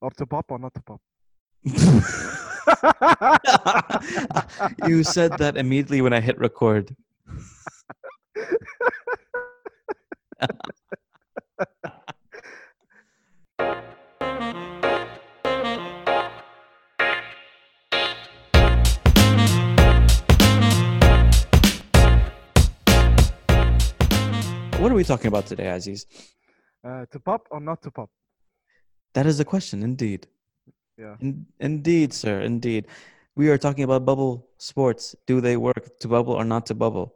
Or to pop or not to pop? you said that immediately when I hit record. What are we talking about today, Aziz? Uh, to pop or not to pop? That is the question, indeed. Yeah. In, indeed, sir. Indeed. We are talking about bubble sports. Do they work to bubble or not to bubble?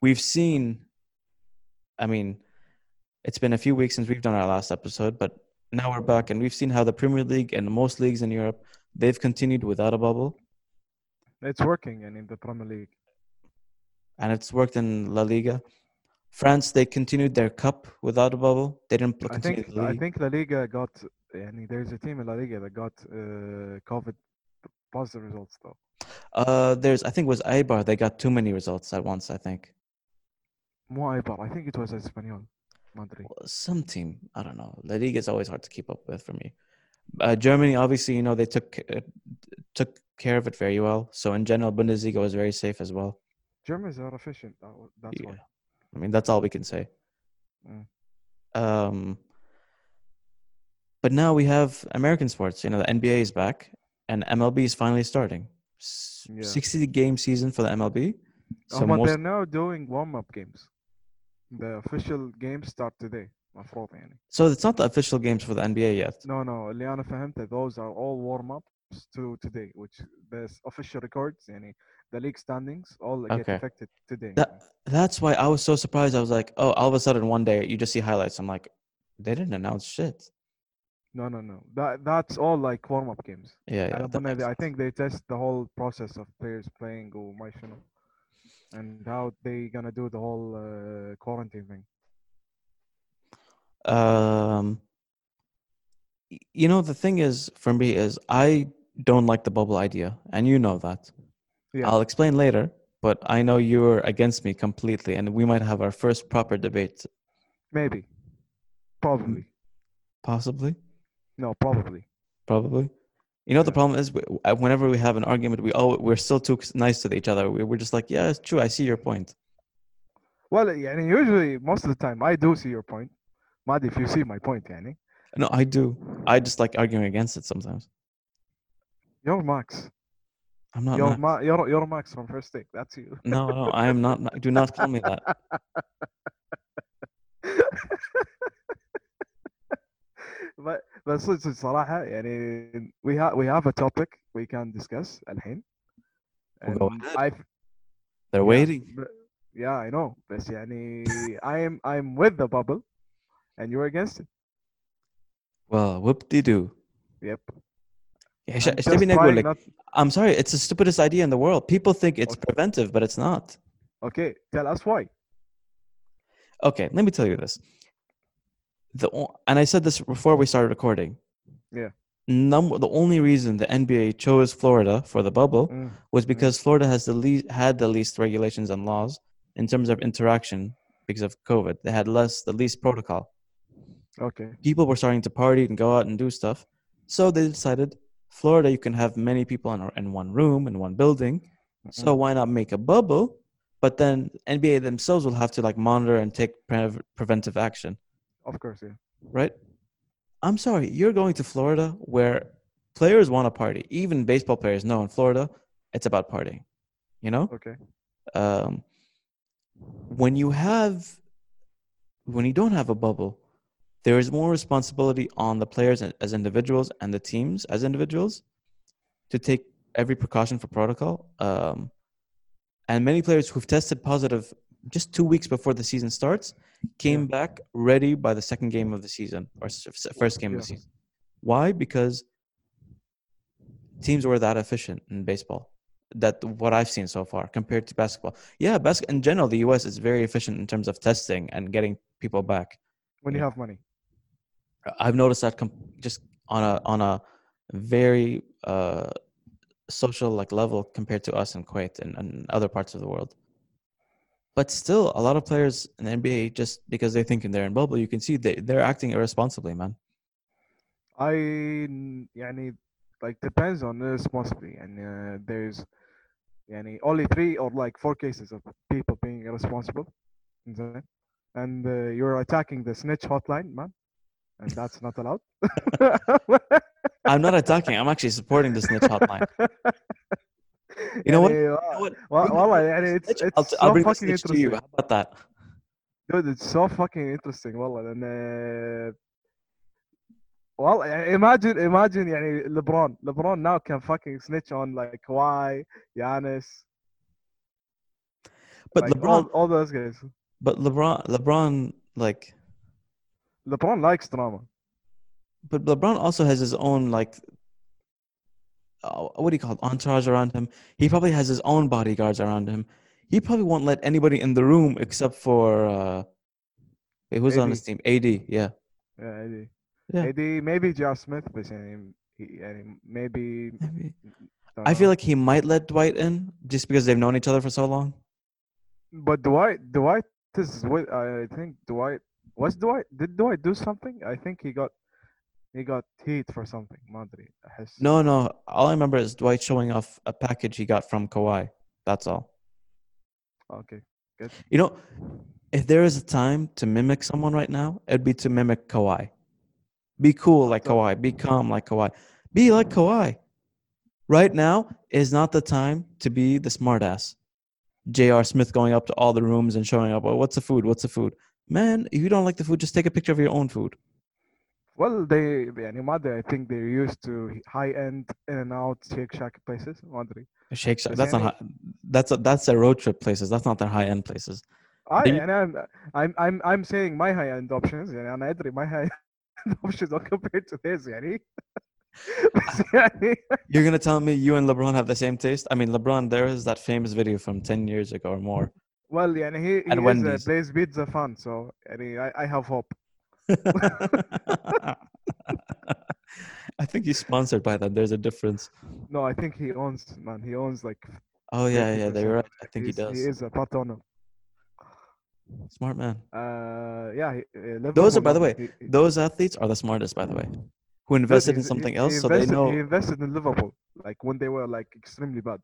We've seen, I mean, it's been a few weeks since we've done our last episode, but now we're back and we've seen how the Premier League and most leagues in Europe, they've continued without a bubble. It's working and in the Premier League. And it's worked in La Liga. France, they continued their cup without a bubble. They didn't I think the I think La Liga got. I mean, there's a team in La Liga that got uh, COVID positive results though. Uh, there's, I think it was Eibar. They got too many results at once, I think. Mo Eibar. I think it was Espanyol. Madrid. some team. I don't know. La Liga is always hard to keep up with for me. Uh, Germany, obviously, you know they took uh, took care of it very well. So in general, Bundesliga was very safe as well. Germans are efficient. That's Yeah. why. I mean, that's all we can say. Mm. Um, but now we have American sports. You know, the NBA is back, and MLB is finally starting. S- Yeah. Sixty game season for the MLB. So So most, they're now doing warm up games. The official games start today. مفروض يعني. so it's not the official games for the NBA yet. No, no. اللي أنا فهمته those are all warm ups to today, which the s- official records يعني the league standings all get Okay. affected today. That that's why I was so surprised. I was like, oh, all of a sudden one day you just see highlights. I'm like, they didn't announce shit. No, no, no. That that's all like warm up games. Yeah, yeah. على that بالنا makes they- I sense. think they test the whole process of players playing وما شنو and how they gonna do the whole uh, quarantine thing. um, you know, the thing is for me is I don't like the bubble idea, and you know that. Yeah. I'll explain later, but I know you're against me completely, and we might have our first proper debate. Maybe, probably, possibly. No, probably. Probably. You know yeah. the problem is whenever we have an argument, we all we're still too nice to each other. We're just like, yeah, it's true. I see your point. Well, yeah, and usually most of the time I do see your point, Mad if you see my point يعني. No, I do. I just like arguing against it sometimes. You're Max. I'm not. You're, Max. Ma- you're, you're Max from First Take. That's you. No, no, I am not. Ma- Do not call me that. but but صدق صدق صراحة يعني we have we have a topic we can discuss الحين. Well, go And ahead. I've They're yeah, waiting. but- yeah, I know. بس يعني I am I'm with the bubble and you were against it. Well, whoop de doo. Yep. Yeah, sh- like, not... I'm sorry, it's the stupidest idea in the world. People think it's okay. preventive, but it's not. Okay, tell us why. Okay, let me tell you this. The and I said this before we started recording. Yeah. Number, the only reason the NBA chose Florida for the bubble mm. was mm. because mm. Florida has the least had the least regulations and laws in terms of interaction because of COVID. They had less the least protocol. Okay. People were starting to party and go out and do stuff. So they decided Florida you can have many people in, in one room in one building. So Mm. why not make a bubble? But then NBA themselves will have to like monitor and take pre- preventive action, Of course, yeah. right? I'm sorry, you're going to Florida where players want to party. Even baseball players know in Florida it's about partying. You know, Okay. um, when you have when you don't have a bubble, there is more responsibility on the players as individuals and the teams as individuals to take every precaution for protocol. Um, and many players who've tested positive just two weeks before the season starts came back ready by the second game of the season or first game of the season. Why? Because teams were that efficient in baseball. That what I've seen so far compared to basketball. Yeah, bas- in general, the U.S. is very efficient in terms of testing and getting people back. When you Yeah. have money. I've noticed that com- just on a on a very uh, social like level compared to us in Kuwait and, and other parts of the world. But still, a lot of players in the NBA just because they think they're in bubble, you can see they they're acting irresponsibly, man. I yani like depends on responsibility, and uh, there's yani only three or like four cases of people being irresponsible, and uh, you're attacking the snitch hotline, man and that's not allowed I'm not attacking. I'm actually supporting the snitch hotline. You know what? يعني You know what? wa- Bring والله the يعني it's, snitch- it's I'll, so I'll bring the fucking snitch to you. interesting How about that? dude it's so fucking interesting والله لان uh, والله يعني imagine imagine يعني LeBron LeBron now can fucking snitch on like Kawhi Giannis But like LeBron, all, all those guys but LeBron, LeBron, like, LeBron likes drama. But LeBron also has his own like uh, what do you call it entourage around him. He probably has his own bodyguards around him. He probably won't let anybody in the room except for uh, who's AD. on his team? AD, yeah. Yeah, AD. Yeah. AD, maybe Josh Smith, but maybe. maybe. I feel like he might let Dwight in just because they've known each other for so long. But Dwight, Dwight is with. I think. Dwight was Dwight? Did Dwight do something? I think he got he got heat for something. Madri, No, no. All I remember is Dwight showing off a package he got from Kawhi. That's all. Okay. Good. You know, if there is a time to mimic someone right now, it'd be to mimic Kawhi. Be cool like Kawhi. Be calm like Kawhi. Be like Kawhi. Right now is not the time to be the smartass. J.R. Smith going up to all the rooms and showing up, Well, what's the food? What's the food? Man, if you don't like the food, just take a picture of your own food. Well, they يعني ما أدري I think they're used to high end in and out Shake Shack places ما أدري Shake Shack. But That's not. yani- High, that's a, that's their road trip places. That's not their high end places. I They- يعني I'm I'm I'm I'm saying my high end options يعني أنا أدري my high end options are compared to theirs يعني بس يعني You're gonna tell me you and LeBron have the same taste? I mean, LeBron, there is that famous video from ten years ago or more. well يعني he he At is a Wendy's. Blaze Pizza fan so يعني I I have hope I think he's sponsored by them. There's a difference. no I think he owns man he owns like Oh yeah, yeah, 50%. they're right. I think he He's- does. he is a part owner Smart man. uh yeah he, uh, Those are, Liverpool by the owner, way, he- he- Those athletes are the smartest, by the way, who Dude, invested in he's- he- something he else, so they invested- know He invested in Liverpool, like when they were like extremely bad.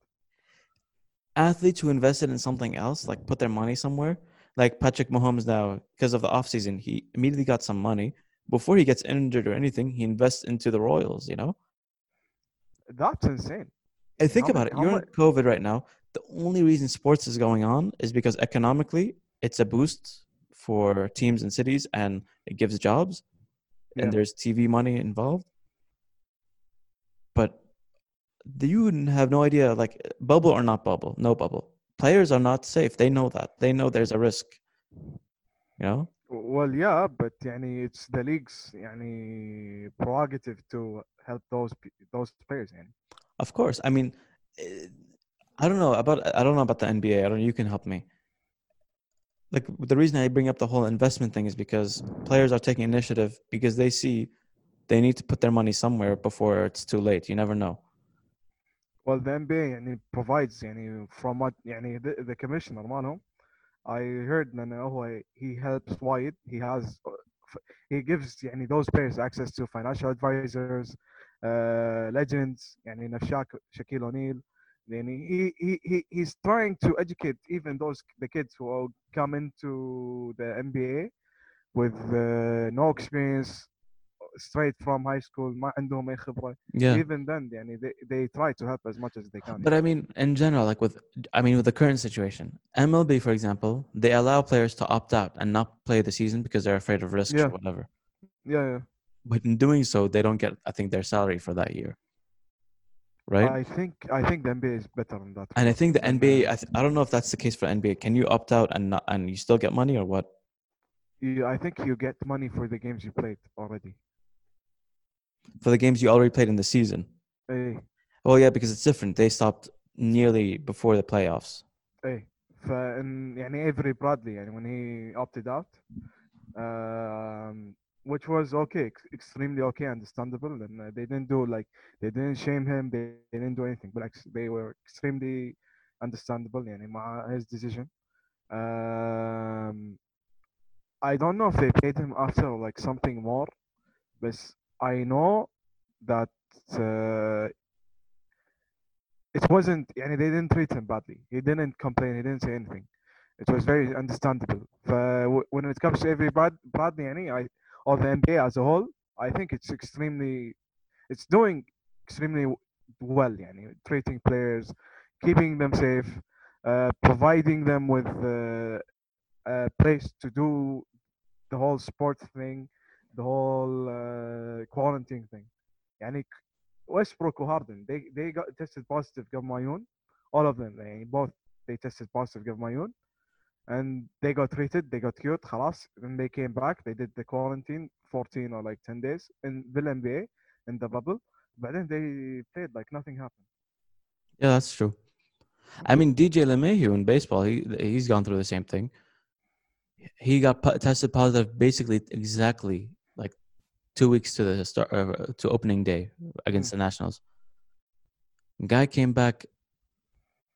athletes who invested in something else, like put their money somewhere. Like Patrick Mahomes now, because of the offseason, he immediately got some money. Before he gets injured or anything, he invests into the Royals, you know? That's insane. And think How about mu- it. You're in COVID right now. The only reason sports is going on is because economically it's a boost for teams and cities and it gives jobs Yeah. and there's TV money involved you have no idea like bubble or not bubble no bubble. Players are not safe. They know that. They know there's a risk. You know? Well yeah but yani, it's the league's yani, prerogative to help those those players In. of course. I mean eh, i don't know about i don't know about the nba i don't you can help me. Like the reason i bring up the whole investment thing is because players are taking initiative because they see they need to put their money somewhere before it's too late. You never know. Well, the NBA يعني provides يعني from what يعني the, the commissioner مالهم I heard إنه هو he helps wide he has he gives يعني those players access to financial advisors uh, legends يعني نفس Shaq- Shaquille O'Neal يعني he, he, he he's trying to educate even those the kids who all come into the NBA with uh, no experience straight from high school ما عندهم أي خبرة Yeah. even then يعني they, they try to help as much as they can But I mean, in general, like with, I mean, with the current situation, MLB, for example, they allow players to opt out and not play the season because they're afraid of risks Yeah. or whatever. yeah, yeah. But in doing so, they don't get, I think, their salary for that year. Right. I think I think the NBA is better than that. and I think the than, NBA, uh, I, th- I don't know if that's the case for NBA. Can you opt out and not, and you still get money or what? you, I think you get money for the games you played already. For the games you already played in the season? Hey, Well, yeah, because it's different. They stopped nearly before the playoffs. hey. فإن يعني Avery Bradley يعني when he opted out, um, which was okay, ex- extremely okay, understandable, and uh, they didn't do like they didn't shame him, they, they didn't do anything, but ex- they were extremely understandable يعني مع his decision. Um, I don't know if they paid him after like something more, but I know that uh, it wasn't. and they didn't treat him badly. He didn't complain. He didn't say anything. It was very understandable. When it comes to every bad, badly, any, I or the NBA as a whole, I think it's extremely, it's doing extremely well. Yani, treating players, keeping them safe, uh, providing them with uh, a place to do the whole sports thing the whole uh, quarantine thing. يعني Westbrook وهاردن they they got tested positive قبل ما يجون all of them يعني both they tested positive قبل ما يجون and they got treated they got cured خلاص then they came back they did the quarantine 14 or like 10 days in the NBA in the bubble but then they played like nothing happened Yeah, that's true. I mean, DJ LeMahieu in baseball, he he's gone through the same thing. He got po- tested positive basically exactly like two weeks to the start uh, to opening day against mm-hmm. the Nationals. Guy came back,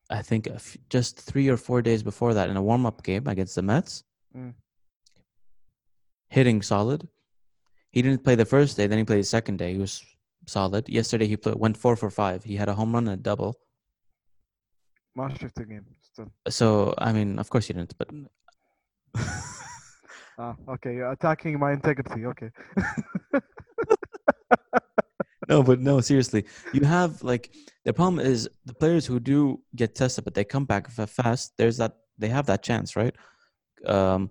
I think, just three or four days before that in a warm up game against the Mets, mm. hitting solid. He didn't play the first day, then he played the second day. He was solid. Yesterday he played, went four for five. He had a home run and a double. March 15 game still. So I mean, of course you didn't, but. ah, okay. You're attacking my integrity. Okay. no, but no, seriously, you have like the problem is the players who do get tested, but they come back fast. There's that they have that chance, right? Um,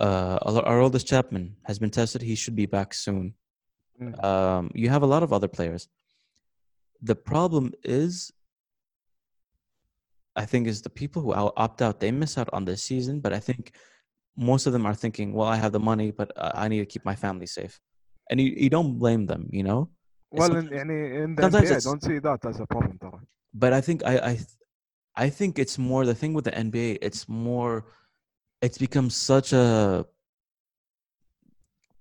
uh, Aroldis Chapman has been tested. He should be back soon. Mm. Um, you have a lot of other players. The problem is, I think, is the people who opt out. They miss out on this season, but I think most of them are thinking, "Well, I have the money, but uh, I need to keep my family safe," and you, you don't blame them you know? Well in, in, in the NBA, I don't see that as a problem but I think I, I I think it's more the thing with the NBA it's more it's become such a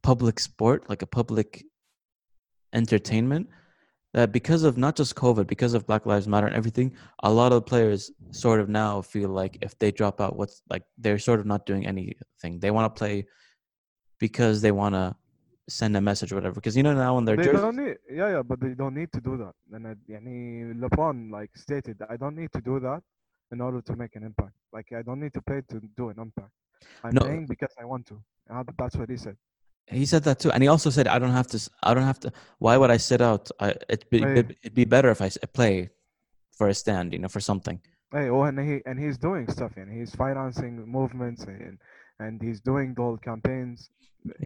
public sport like a public entertainment that because of not just COVID, because of Black Lives Matter and everything, a lot of players sort of now feel like if they drop out, what's like they're sort of not doing anything. They want to play because they want to send a message or whatever. Because you know now when they're they jer- don't need, yeah, yeah, but they don't need to do that. And I, yani, LeBron like stated, I don't need to do that in order to make an impact. Like I don't need to pay to do an impact. I'm no. Uh, paying because I want to. Ah, that's what he said. He said that too, and he also said, "I don't have to. I don't have to. Why would I sit out? I, it'd be hey. it'd be better if I play for a stand, you know, for something." Hey, oh, and he and he's doing stuff, and he's financing movements and and he's doing goal campaigns.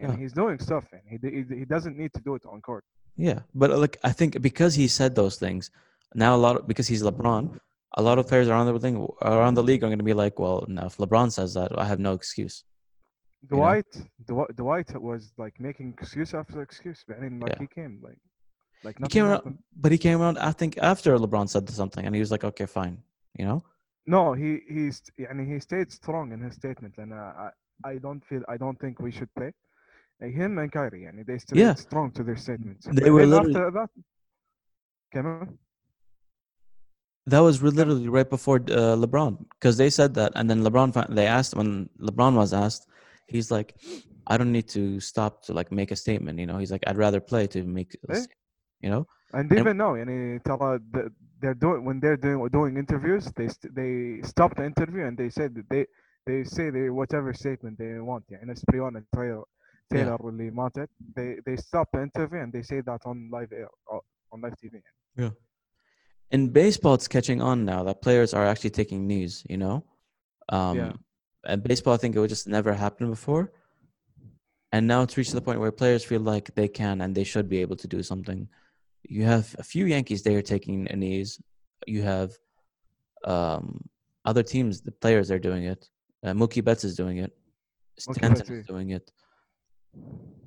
Yeah. he's doing stuff, and he, he he doesn't need to do it on court. Yeah, but uh, like I think because he said those things, now a lot of, because he's LeBron, a lot of players around the thing around the league are going to be like, well, no, if LeBron says that, I have no excuse. Dwight, you know? Dwight was like making excuse after excuse, but I mean, like yeah. he came like. Like he came happened. around, but he came around. I think after LeBron said something, and he was like, "Okay, fine," you know. No, he he's I mean, he stayed strong in his statement, and uh, I, I don't feel I don't think we should play. Him and Kyrie, and they still yeah. strong to their statements. They but were after that. Cameron? That was literally right before uh, LeBron, because they said that, and then LeBron they asked when LeBron was asked, he's like, I don't need to stop to like make a statement. You know, he's like, I'd rather play to make, hey. Eh? you know. And, and even now, and tell uh, they're doing when they're doing doing interviews, they they stop the interview and they said they they say they whatever statement they want يعني نفس بريونا تايلر تايلر اللي ماتت they they stop the interview and they say that on live air or on live TV يعني. In baseball, it's catching on now that players are actually taking knees. You know, um, Yeah. and baseball, I think it would just never happened before, and now it's reached the point where players feel like they can and they should be able to do something. You have a few Yankees there taking knees. You have um, other teams, the players are doing it. Uh, Mookie Betts is doing it. Stanton is doing it.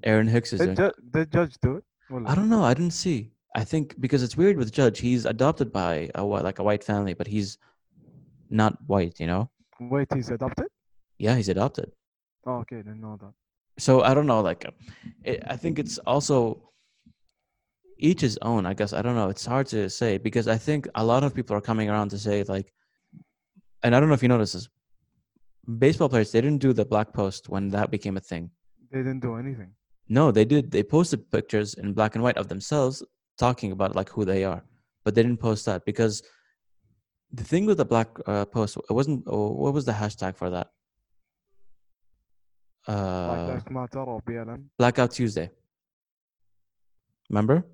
Aaron Hicks is did doing ju- it. Did Judge do it? Well, I don't know. I didn't see. I think because it's weird with Judge, he's adopted by a like a white family, but he's not white. You know. Wait, he's adopted. Yeah, he's adopted. Oh, okay, didn't know that. So I don't know. Like, uh, it, I think it's also each his own. I guess I don't know. It's hard to say because I think a lot of people are coming around to say like, and I don't know if you notice this, Baseball players they didn't do the black post when that became a thing. They didn't do anything. No, they did. They posted pictures in black and white of themselves talking about like who they are, but they didn't post that because the thing with the black uh, post it wasn't. Oh, what was the hashtag for that? Uh, Lives Matter or BLM. Blackout Tuesday. Remember?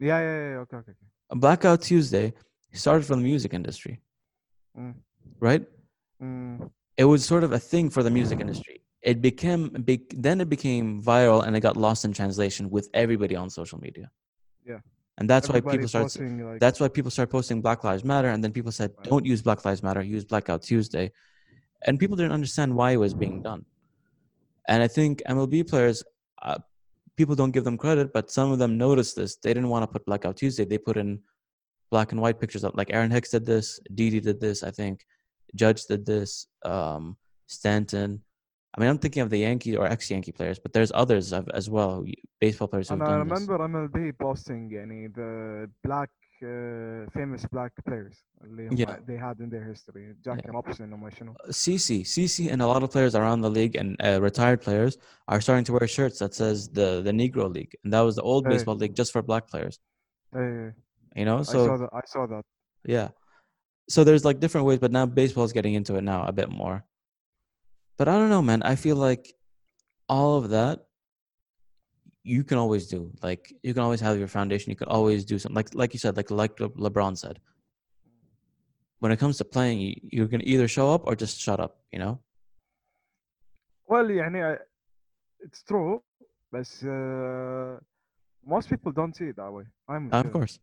Yeah, yeah, yeah. Okay, okay. okay. A Blackout Tuesday started from the music industry, Mm. right? Mm. It was sort of a thing for the music industry. It became big, then it became viral and it got lost in translation with everybody on social media. Yeah. And that's why people started posting, like, that's why people started posting Black Lives Matter, and then people said. "Don't use Black Lives Matter, use Blackout Tuesday," and people didn't understand why it was being done. And I think MLB players, uh, people don't give them credit, but some of them noticed this. They didn't want to put Blackout Tuesday; they put in black and white pictures. Of, like Aaron Hicks did this, Didi did this, I think, Judge did this, um, Stanton. I mean, I'm thinking of the Yankee or ex-Yankee players, but there's others of- as well, baseball players who've and I done this. remember MLB posting يعني the black uh, famous black players اللي هم Yeah. they had in their history Jackie Robinson وما شنو CC, CC, and a lot of players around the league and uh, retired players are starting to wear shirts that says the the Negro League, and that was the old Hey. baseball league just for black players. Eh, You know, I so saw that I saw that yeah, so there's like different ways, but now baseball is getting into it now a bit more. But I don't know, man. I feel like all of that you can always do. Like you can always have your foundation. You can always do something. Like like you said, like like Le- LeBron said. When it comes to playing, you, you're gonna either show up or just shut up. You know. well يعني I- it's true but uh, most people don't see it that way I'm of sure. course.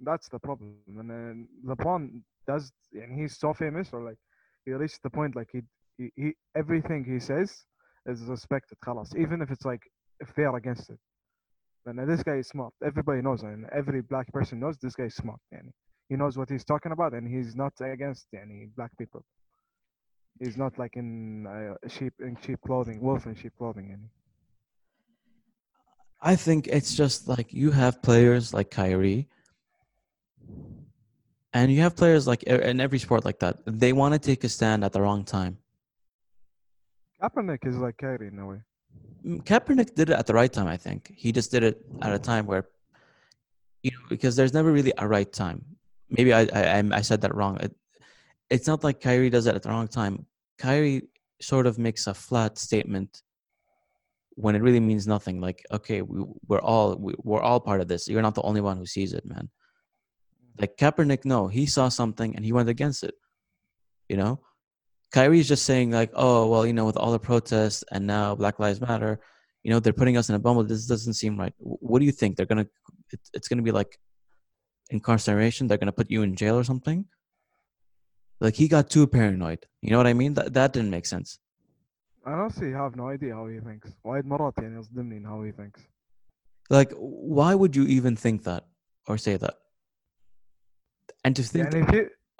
that's the problem and then LeBron does and he's so famous or like he reached the point like he, he, he everything he says is respected خلاص even if it's like if they are against it then this guy is smart everybody knows and every black person knows this guy is smart يعني he knows what he's talking about and he's not against يعني black people he's not like in uh, sheep in cheap clothing wolf in sheep clothing يعني I think it's just like you have players like Kyrie, and you have players like in every sport like that. They want to take a stand at the wrong time. Kaepernick is like Kyrie in a way Mm, Kaepernick did it at the right time. I think he just did it at a time where, you know, because there's never really a right time. Maybe I I, I said that wrong. It, it's not like Kyrie does it at the wrong time. Kyrie sort of makes a flat statement when it really means nothing. Like, okay, we, we're all we, we're all part of this. You're not the only one who sees it, man. Like Kaepernick, no, he saw something and he went against it. You know, Kyrie's just saying like, oh well, you know, with all the protests and now Black Lives Matter, you know, they're putting us in a bubble. This doesn't seem right. Wh- What do you think? They're gonna, it's, it's gonna be like incarceration. They're gonna put you in jail or something. Like he got too paranoid. You know what I mean? That that didn't make sense. I honestly have no idea how he thinks وايد مرات يعني يصدمني in how he thinks Like, why would you even think that or say that? And to think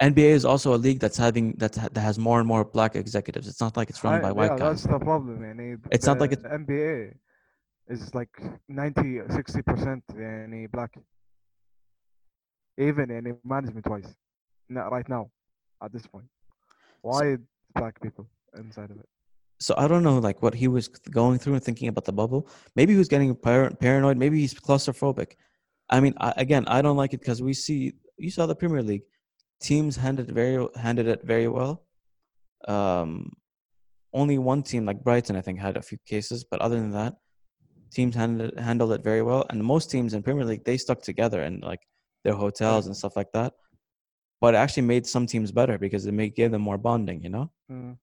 and NBA is also a league that's having that, that has more and more black executives. It's not like it's run I, by white yeah, guys. That's the problem, yani. It's the, not like it's NBA is like 90 60 percent any black. Even in management wise. Not right now, at this point. Why so, black people inside of it? so I don't know like what he was going through and thinking about the bubble. Maybe he was getting par- paranoid. Maybe he's claustrophobic. I mean, I, again, I don't like it because we see you saw the Premier League teams handed very handed it very well. Um, only one team, like Brighton, I think, had a few cases, but other than that, teams handled it, handled it very well. And most teams in Premier League they stuck together and like their hotels and stuff like that. But it actually made some teams better because it made gave them more bonding. You know. Mm.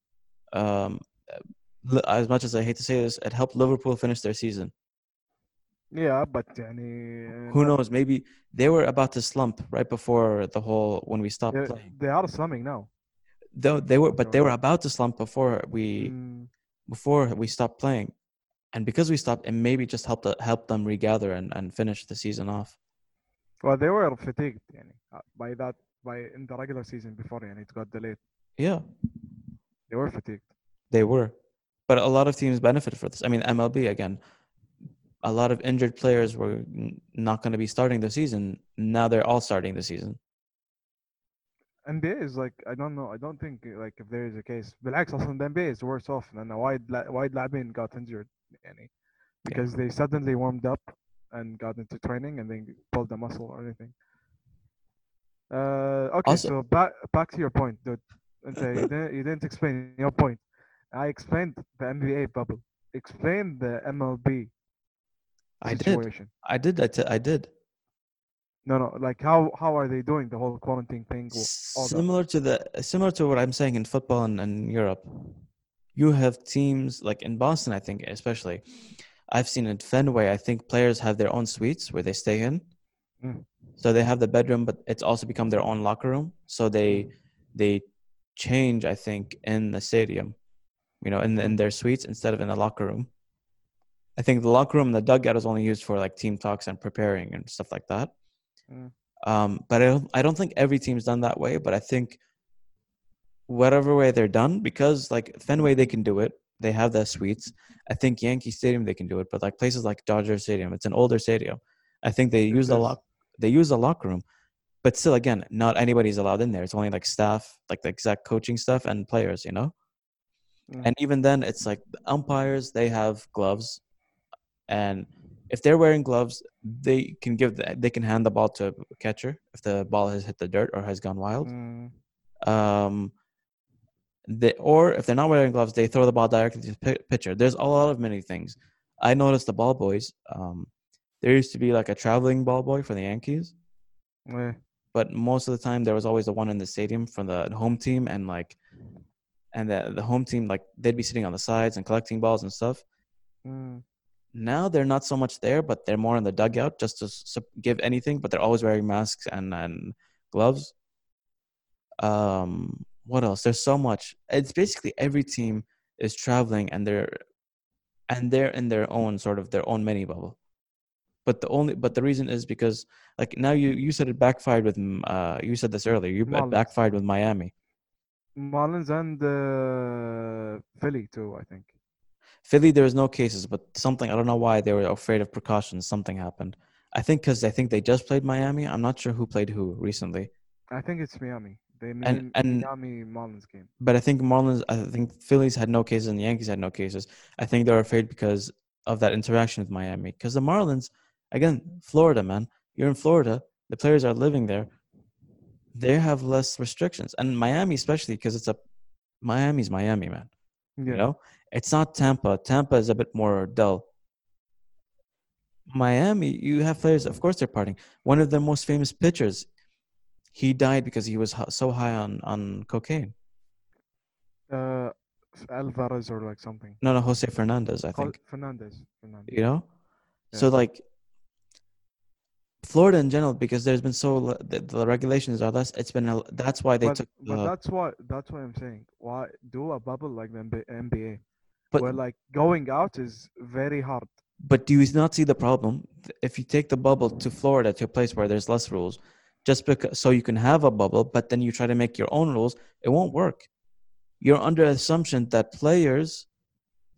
Um, as much as I hate to say this, it helped Liverpool finish their season. Yeah, but uh, uh, who knows? Maybe they were about to slump right before the whole when we stopped playing. They are slumping now. Though they were, but they were about to slump before we mm. before we stopped playing, and because we stopped, it maybe just helped help them regather and, and finish the season off. Well, they were fatigued uh, by that by in the regular season before, and it got delayed. Yeah, they were fatigued. They were, but a lot of teams benefited for this. I mean, MLB again A lot of injured players were n- not going to be starting the season. Now they're all starting the season. NBA is like I don't know I don't think like if there is a case بالعكس اصلا the NBA is worse off لان وايد لا- وايد لاعبين got injured يعني because they suddenly warmed up and got into training and then pulled the muscle or anything. Uh, okay, Also- so back back to your point, dude. أنت you didn't, you didn't explain your point. I explained the NBA bubble. Explain the MLB I did. I did. I, t- I did. No, no, like how how are they doing the whole quarantine thing? w- all that? Similar to the similar to what I'm saying in football and, and Europe, you have teams like in Boston. I think especially, I've seen in Fenway. I think players have their own suites where they stay in. Mm. So they have the bedroom, but it's also become their own locker room. So they they change. I think in the stadium, you know, in in their suites instead of in the locker room. I think the locker room and the dugout is only used for like team talks and preparing and stuff like that. Mm. Um, but I don't, I don't think every team's done that way. But I think whatever way they're done, because like Fenway they can do it. They have the suites. I think Yankee Stadium they can do it, but like places like Dodger Stadium, it's an older stadium. I think they It use the lock. They use the locker room, but still, again, not anybody's allowed in there. It's only like staff, like the exact coaching stuff and players, you know. Mm. And even then, it's like the umpires they have gloves, and if they're wearing gloves, they can give the, they can hand the ball to a catcher if the ball has hit the dirt or has gone wild. Mm. Um, they, or if they're not wearing gloves, they throw the ball directly to the pitcher. There's a lot of many things. I noticed the ball boys. Um, there used to be like a traveling ball boy for the Yankees, Yeah. but most of the time there was always the one in the stadium from the home team, and like, and the the home team like they'd be sitting on the sides and collecting balls and stuff. Mm. Now they're not so much there, but they're more in the dugout just to give anything. But they're always wearing masks and and gloves. Um, what else? There's so much. It's basically every team is traveling and they're and they're in their own sort of their own mini bubble. But the only but the reason is because like now you you said it backfired with uh you said this earlier you Marlins. backfired with Miami. Marlins and uh, Philly too, I think. Philly, there was no cases, but something I don't know why they were afraid of precautions. Something happened. I think because I think they just played Miami. I'm not sure who played who recently, I think it's Miami. They And- mean and- Miami Marlins game. but I think Marlins. I think Phillies had no cases and the Yankees had no cases. I think they were afraid because of that interaction with Miami. Because the Marlins, again, Florida, man, you're in Florida. The players are living there. They have less restrictions, and Miami especially because it's a Miami's Miami, man. Yeah. You know, it's not Tampa. Tampa is a bit more dull. Miami, you have players. Of course, they're partying. One of the most famous pitchers, he died because he was so high on on cocaine. Uh, Alvarez or like something. No, no, Jose Fernandez, I think. Fernandez. Fernandez. You know, so like Florida in general, because there's been so the, the regulations are less. It's been a, that's why they but, took. but that's what that's what I'm saying. Why do a bubble like the NBA but where like going out is very hard. But do you not see the problem? If you take the bubble to Florida, to a place where there's less rules, just because so you can have a bubble, but then you try to make your own rules, it won't work. You're under assumption that players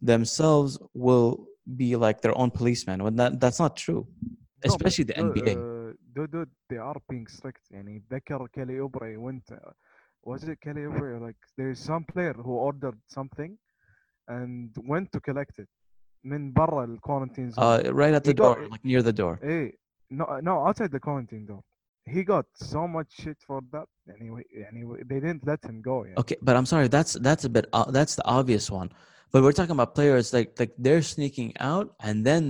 themselves will be like their own policemen when that that's not true. No, but Especially the dude, NBA. Uh, dude, dude, they are being strict. يعني ذكر Kelly Oubre went. Uh, was it Kelly Oubre? Like there's some player who ordered something and went to collect it من برا الكورنتين zone. Uh, right at he the got- door, like near the door. Hey, no, no, outside the quarantine though. He got so much shit for that. Anyway, anyway, they didn't let him go. Yeah. Okay, but I'm sorry. That's that's a bit. Uh, that's the obvious one. But we're talking about players like like they're sneaking out and then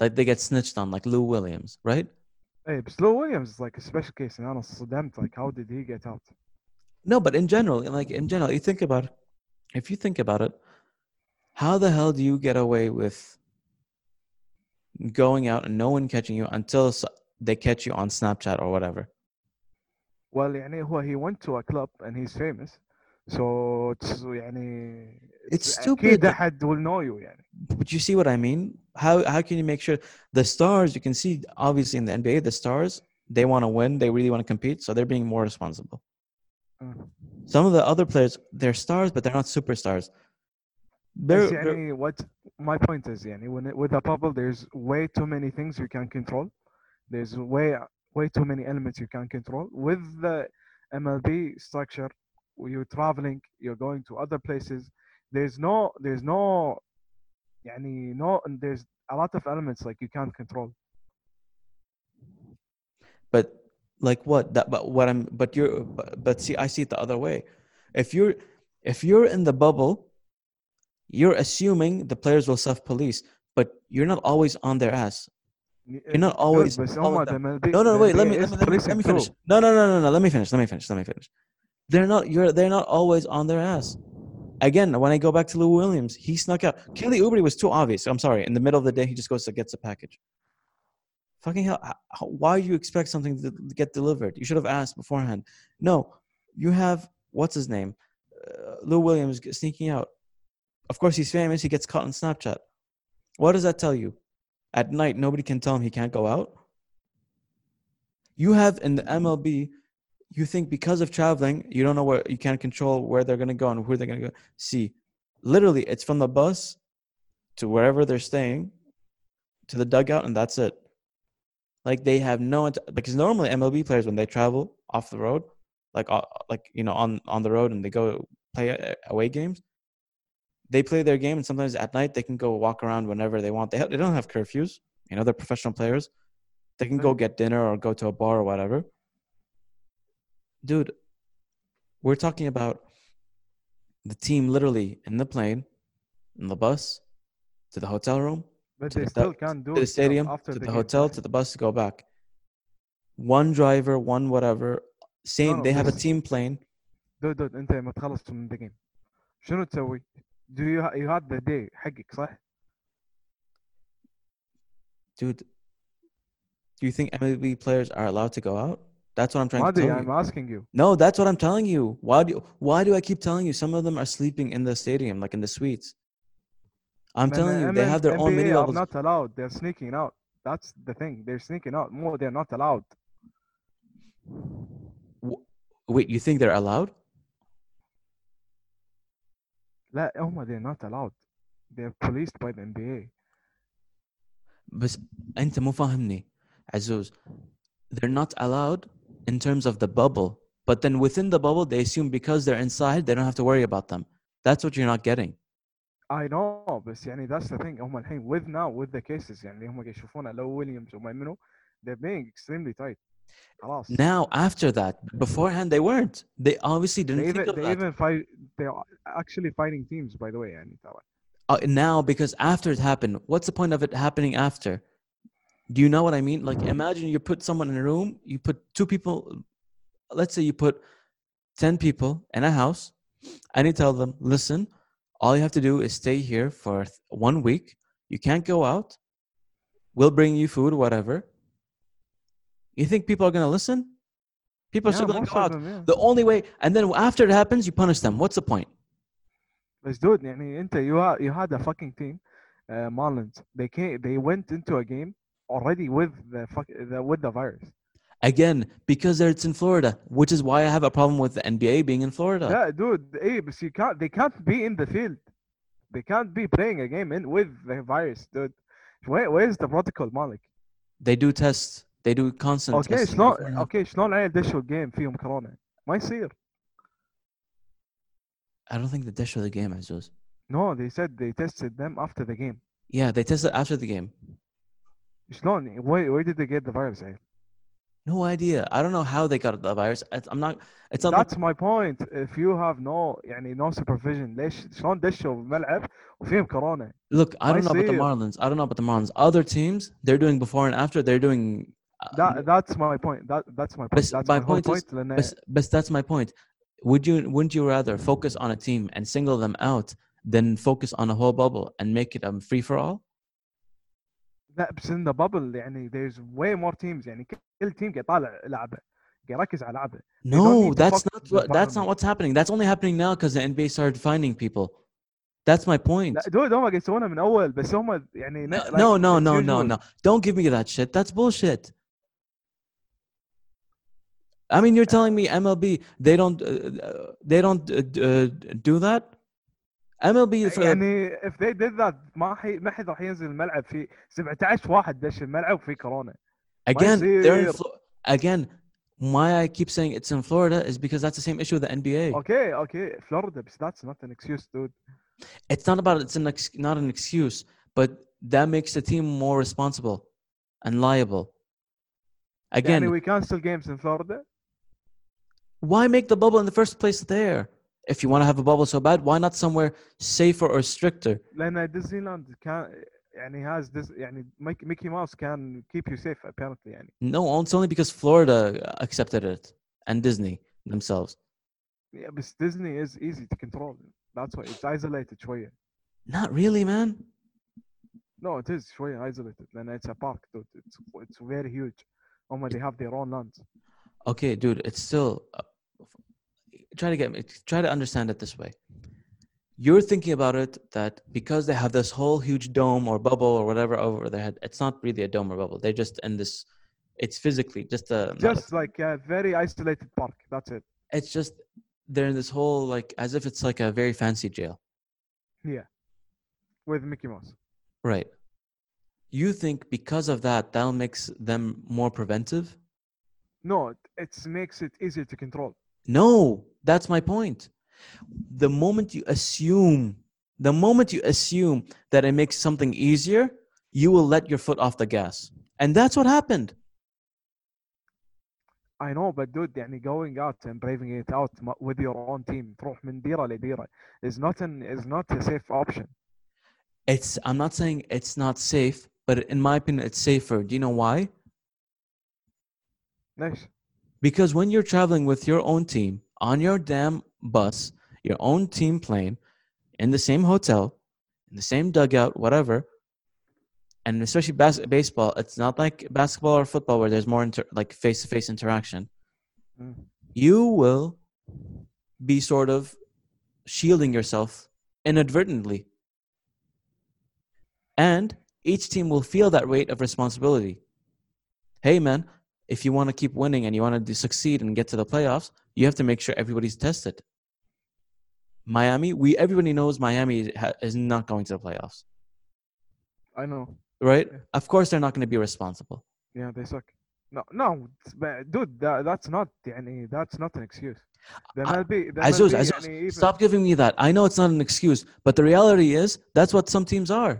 like they get snitched on, like Lou Williams, right? Hey, but Slow Williams is like a special case, and أنا صدمت. Like, how did he get out? No, but in general, like in general, you think about it. If you think about it, how the hell do you get away with going out and no one catching you until s- they catch you on Snapchat or whatever? Well, يعني هو he went to a club and he's famous. So it's يعني It's أكيد stupid. أحد will know you يعني. But you see what I mean? How how can you make sure the stars? You can see obviously in the NBA, the stars they want to win, they really want to compete, so they're being more responsible. Mm. Some of the other players, they're stars, but they're not superstars. They're, بس they're- يعني what my point is يعني when it, with a bubble there's way too many things you can control. There's way way too many elements you can control. With the MLB structure, you're traveling, you're going to other places. There's no there's no يعني no there's a lot of elements like you can't control. But like what? That but what I'm but you're but, but see I see it the other way. If you're if you're in the bubble, you're assuming the players will self police, but you're not always on their ass. You're not always. No, no, no, wait. Let me let me, let me, let me finish. No, no, no, no, no. Let me finish. Let me finish. Let me finish. They're not. You're. They're not always on their ass. Again, when I go back to Lou Williams, he snuck out. Kelly Oubre was too obvious. I'm sorry. In the middle of the day, he just goes to gets a package. Fucking hell! How, why do you expect something to get delivered? You should have asked beforehand. No, you have what's his name, uh, Lou Williams sneaking out of course, he's famous. He gets caught on Snapchat. What does that tell you? At night, nobody can tell him he can't go out. You have in the MLB, you think because of traveling, you don't know where you can't control where they're gonna go and who they're gonna go. See, literally, it's from the bus to wherever they're staying to the dugout, and that's it. Like they have no because normally MLB players when they travel off the road, like uh, like you know on on the road and they go play away games, they play their game and sometimes at night they can go walk around whenever they want. They ha- they don't have curfews. You know they're professional players. They can go Right. get dinner or go to a bar or whatever. Dude, we're talking about the team literally in the plane, in the bus, to the hotel room, But to they the still du- can't do to the it still stadium, after to the, game, hotel, صح؟ to the bus to go back. One driver, one whatever. Same. no, they have a this- team plane. دود دود انت لما تخلص من the game شنو تسوي؟ Do you, ha- you had the day حقك صح؟ Dude, do you think MLB players are allowed to go out? That's what I'm trying ما to ادري tell I'm you. asking you No, that's what I'm telling you. Why do why do I keep telling you? Some of them are sleeping in the stadium, like in the suites. I'm لأن telling you, they ML have their own NBA mini are bubbles. not allowed they're sneaking out that's the thing they're sneaking out more they're not allowed W- Wait, you think they're allowed? لا هم they're not allowed they're policed by the NBA بس انت مو فاهمني عزوز they're not allowed in terms of the bubble but then within the bubble they assume because they're inside they don't have to worry about them that's what you're not getting I know بس يعني that's the thing هم الحين with now with the cases يعني اللي هم قاعد يشوفونه لو ويليامز وما منو they're being extremely tight خلاص Now after that, beforehand they weren't. They obviously didn't they even, think of they that. even fight. They are actually fighting teams, by the way. I uh, now because after it happened, what's the point of it happening after? Do you know what I mean? Like imagine you put someone in a room, you put two people. Let's say you put ten people in a house, and you tell them, "Listen, all you have to do is stay here for one week. You can't go out. We'll bring you food, whatever." you think people are going to listen people are yeah, still going most to go of out them, yeah. the only way and then after it happens you punish them what's the point بس dude يعني انت you had you had a fucking team uh, Marlins they came they went into a game already with the fuck the, with the virus Again, because it's in Florida, which is why I have a problem with the NBA being in Florida. Yeah, dude. Hey, but you can't. They can't be in the field. They can't be playing a game in with the virus, dude. Where, where's the protocol, Malik? They do tests. They do constant Okay, testing. شلون beforehand. اوكي شلون العيال دشوا الجيم فيهم كورونا؟ ما يصير. I don't think the dish of the game, Azuz. No, they said they tested them after the game. Yeah, they tested after the game. شلون؟ Where, where did they get the virus? عيال؟ No idea. I don't know how they got the virus. I- I'm not. It's not. That's my point. If you have no يعني no supervision ليش شلون دشوا الملعب وفيهم كورونا؟ Look, I ما don't know about the يصير. Marlins. I don't know about the Marlins. Other teams, they're doing before and after. They're doing. uh, That, that's my point. That, that's my point. Bas- That's my my, whole point is- point. لأن But, but that's my point. Would you? Wouldn't you rather focus on a team and single them out than focus on a whole bubble and make it um, free for all? لا بس in the bubble يعني there's way more teams يعني كل تيم قاعد يطالع لعبه قاعد يركز على لعبه don't No, need to that's focus not on the what. That's not environment. what's happening. That's only happening now because the NBA started finding people. That's my point. لا دول هم قاعد يسوونها من اول بس هم يعني No, like, no, no, it's no, no, usual. no. Don't give me that shit. That's bullshit. I mean, you're telling me MLB they don't uh, uh, they don't uh, d- uh, do that? MLB for يعني if they did that ما حي ما حد راح ينزل الملعب في 17 واحد دش الملعب وفي كورونا again they're in يصير. Flo- again. Why I keep saying it's in Florida is because that's the same issue with the NBA. اوكي اوكي فلوريدا بس that's not an excuse dude It's not about it's an ex- not an excuse, but that makes the team more responsible and liable. Again, يعني we cancel games in Florida why make the bubble in the first place there? If you want to have a bubble so bad, why not somewhere safer or stricter? لان ديزني لاند كان يعني has this يعني ميكي ميكي ماوس can keep you safe apparently يعني No, it's only because Florida accepted it and Disney themselves. yeah, بس Disney is easy to control that's why it's isolated شوية Not really, man. no it is شوية isolated لان it's a park dude it's it's very huge هم they have their own lands Okay, dude, it's still. Uh, try to get me. Try to understand it this way. You're thinking about it that because they have this whole huge dome or bubble or whatever over their head, it's not really a dome or bubble. They're just in this. It's physically just a. just like a very isolated park that's it it's just they're in this whole like as if it's like a very fancy jail. Yeah, with Mickey Mouse Right. You think because of that, that makes them more preventive? no it it's makes it easier to control No, that's my point. The moment you assume, the moment you assume that it makes something easier, you will let your foot off the gas. And that's what happened. I know but dude يعني going out and braving it out m- with your own team تروح من ديرة لديرة is not an is not a safe option It's I'm not saying it's not safe, but in my opinion, it's safer. Do you know why? ليش Because when you're traveling with your own team on your damn bus, your own team plane, in the same hotel, in the same dugout, whatever, and especially bas- baseball, it's not like basketball or football where there's more inter- like face-to-face interaction. Mm. You will be sort of shielding yourself inadvertently, and each team will feel that weight of responsibility. Hey, man, if you want to keep winning and you want to succeed and get to the playoffs, you have to make sure everybody's tested. Miami, we everybody knows Miami ha- is not going to the playoffs, I know right? Yeah. Of course, they're not going to be responsible. Yeah, they suck. No, no, it's- but dude, that, that's not يعني that's not an excuse. The I- MLB, the Azuz, MLB Azuz, يعني even, stop giving me that. I know it's not an excuse, but the reality is that's what some teams are.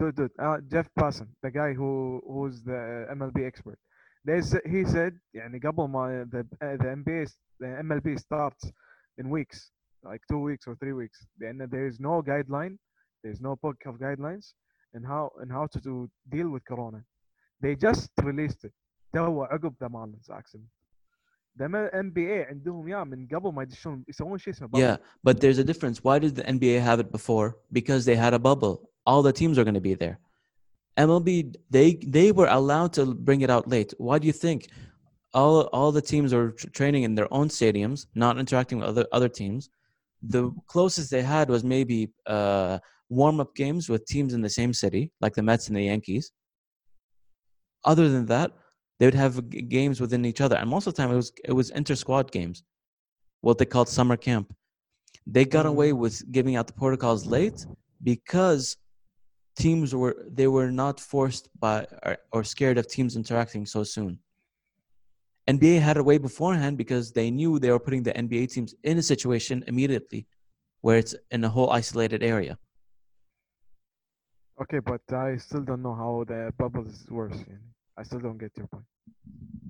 dude, dude, uh, Jeff Passan, the guy who who's the MLB expert. They s- he said يعني قبل ما the uh, the NBA s- the MLB starts in weeks, like two weeks or three weeks. Then there is no guideline, there is no book of guidelines and how and how to do, deal with Corona. They just released it. تو عقب the Marlins accident. The M- NBA عندهم يا من قبل ما يدشون يسوون شيء اسمه bubble. Yeah, but there's a difference. Why did the NBA have it before? Because they had a bubble. All the teams are going to be there. MLB, they they were allowed to bring it out late. Why do you think? All all the teams are training in their own stadiums, not interacting with other other teams. The closest they had was maybe uh, warm up games with teams in the same city, like the Mets and the Yankees. Other than that, they would have games within each other, and most of the time it was it was inter squad games, what they called summer camp. They got away with giving out the protocols late because teams were they were not forced by or, or scared of teams interacting so soon. NBA had a way beforehand because they knew they were putting the NBA teams in a situation immediately where it's in a whole isolated area. Okay, but I still don't know how the bubbles works. I still don't get your point.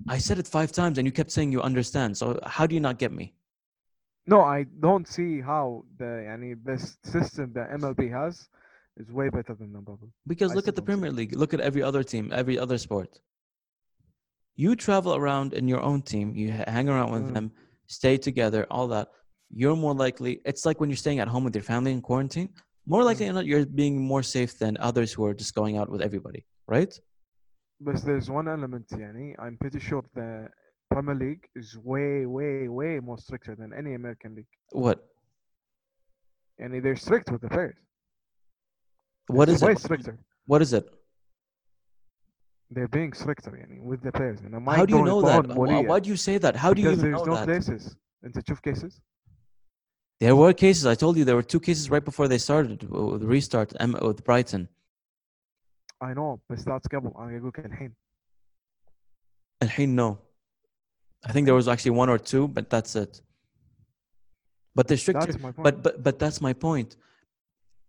I said it five times and you kept saying you understand. So how do you not get me? No, I don't see how the any best system that MLB has it's way better than the bubble. Because I look at the Premier League, look at every other team, every other sport. You travel around in your own team, you hang around with mm. them, stay together, all that. You're more likely, it's like when you're staying at home with your family in quarantine, more likely mm. not, you're being more safe than others who are just going out with everybody, right? But there's one element, Yani. I'm pretty sure the Premier League is way, way, way more stricter than any American league. What? And they're strict with the players. What It's is way it? stricter. What is it? They're being stricter يعني with the players. And How do you know that? Why, why do you say that? How do you because even there's know no that? places. انت تشوف cases? There were cases. I told you there were two cases right before they started with the restart um, with Brighton. I know بس that's قبل انا اقول لك الحين. الحين no. I think there was actually one or two, but that's it. But they're stricter. That's my point. But but but that's my point.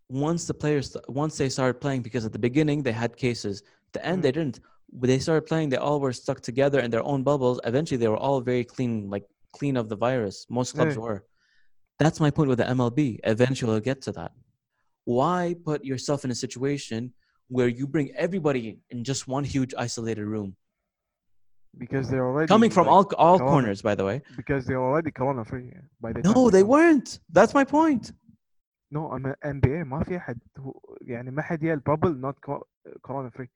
once the players once they started playing because at the beginning they had cases. The end Mm. they didn't. When they started playing they all were stuck together in their own bubbles. Eventually they were all very clean like clean of the virus. Most clubs Yeah. were. That's my point with the mlb eventually i'll get to that. Why put yourself in a situation where you bring everybody in just one huge isolated room? Because they're already coming from like, all all corners by the way. Because they're already corona free by the no they weren't. That's my point No I'm NBA ما في أحد هو يعني ما حد يال bubble not co- corona free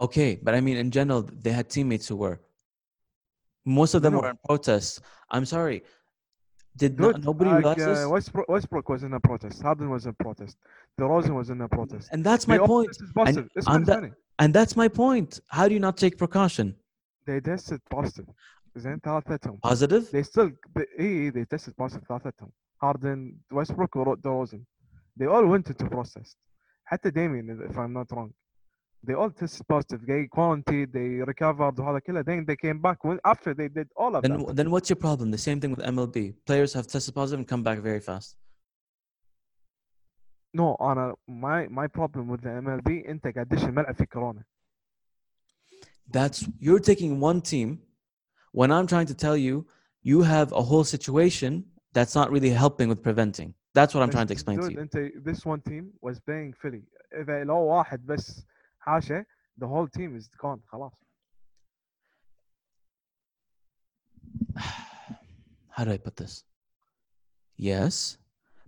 Okay, but I mean, in general, they had teammates who were. Most of them No. were in protests. I'm sorry. Did no, Dude, nobody like, realize this? uh, Westbrook, Westbrook was in a protest Harden was in protest DeRozan was in a protest And that's They my all point. tested positive. اسمع I'm that- ثاني. And that's my point. How do you not take precaution? they tested positive زين ثلاثتهم Positive? they still they, اي they tested positive ثلاثتهم Harden Westbrook و DeRozan they all went into protest حتى Damian if I'm not wrong they all tested positive they quarantined they recovered وهذا كله then they came back when, after they did all of Then, that then what's your problem? The same thing with MLB. Players have tested positive and come back very fast. no انا my my problem with the MLB انت قاعد تدش الملعب في كورونا That's you're taking one team when I'm trying to tell you you have a whole situation that's not really helping with preventing. That's what I'm بس trying to explain to dude, you. انت this one team was playing Philly اذا لو واحد بس حاشه the whole team is gone خلاص how do I put this? Yes,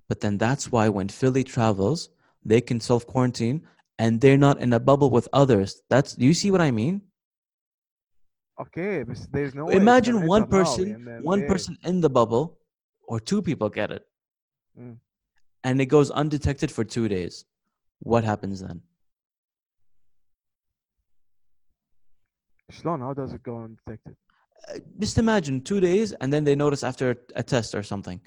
but then that's why when Philly travels, they can self quarantine and they're not in a bubble with others. That's you see what I mean? okay but there's no way it's Imagine gonna one enter now person, in the one NBA. person in the bubble, or two people get it. Mm. and it goes undetected for two days. What happens then? Shlan, how does it go undetected? Uh, just imagine two days and then they notice after a test or something.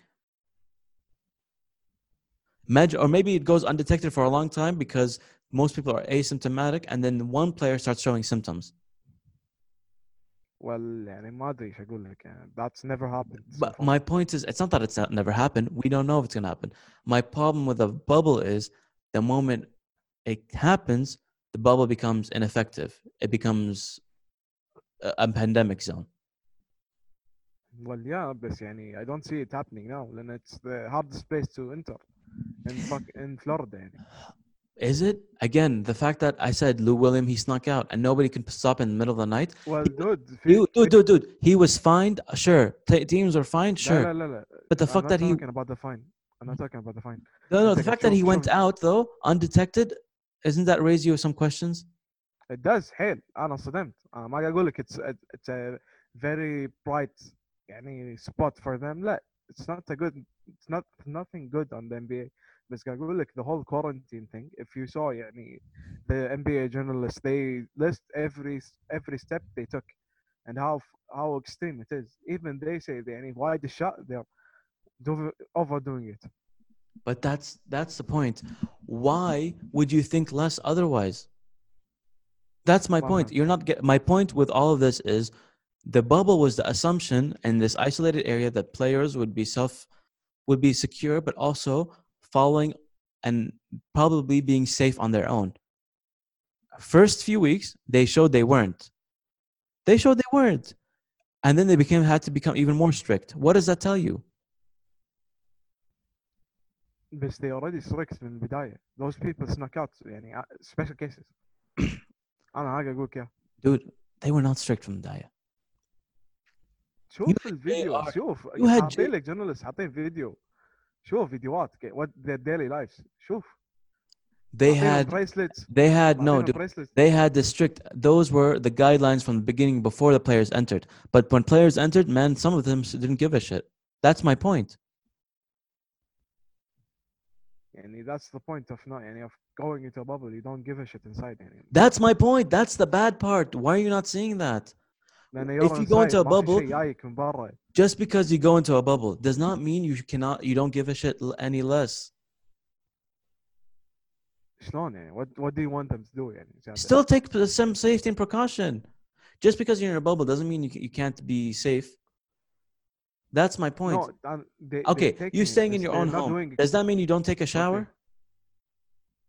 Imagine, or maybe it goes undetected for a long time because most people are asymptomatic and then one player starts showing symptoms well يعني ما ادري ايش اقول لك يعني that's never happened so But far. my point is, it's not that it's not never happened. We don't know if it's gonna happen. My problem with a bubble is the moment it happens, the bubble becomes ineffective. It becomes a, a pandemic zone. well yeah بس يعني I don't see it happening now لان it's the hardest place to enter in fuck in Florida يعني Is it? Again, the fact that I said Lou William, he snuck out and nobody can stop in the middle of the night. well dude في- Dude, dude, dude, dude. He was fined. Sure. T- teams were fined. لا Sure. لا لا لا But the I'm fact not that he talking about the fine I'm not talking about the fine no no It's the like a fact that he show- went show- out though undetected, isn't that raise you some questions? it does حيل انا انصدمت انا ما قاعد اقول لك it's a, it's a very bright يعني spot for them لا it's not a good it's not nothing good on the NBA بس قاعد اقول لك the whole quarantine thing if you saw يعني the NBA journalists they list every every step they took and how how extreme it is even they say they يعني why the shot they're do- overdoing it But that's that's the point. Why would you think less otherwise? That's my Why point. not? You're not get my point with all of this is the bubble was the assumption in this isolated area that players would be self would be secure but also following and probably being safe on their own. First few weeks they showed they weren't. They showed they weren't. And then they became had to become even more strict. What does that tell you? بس they already strict من البداية those people snuck out يعني uh, special cases انا هاجي اقول لك اياها Dude, they were not strict from Daya. شوف الفيديو are- شوف you had حاطين J- لك جورنالست حاطين فيديو شوف فيديوهات ك- what their daily lives شوف They had bracelets they had no dude, bracelets they had the strict those were the guidelines from the beginning before the players entered. But when players entered, man, some of them s- didn't give a shit. That's my point. يعني that's the point of not يعني of going into a bubble you don't give a shit inside يعني That's my point. That's the bad part. Why are you not seeing that? لأن If you're you go into inside a ما في bubble- شيء جايك من برا Just because you go into a bubble does not mean you cannot you don't give a shit l- any less. شلون يعني what what do you want them to do يعني زيادة؟ Still take p- some safety and precaution. Just because you're in a bubble doesn't mean you, c- you can't be safe. That's my point. no, um, they, okay, they're you taking it, staying in بس your they're own not home. doing it. Does that mean you don't take a shower?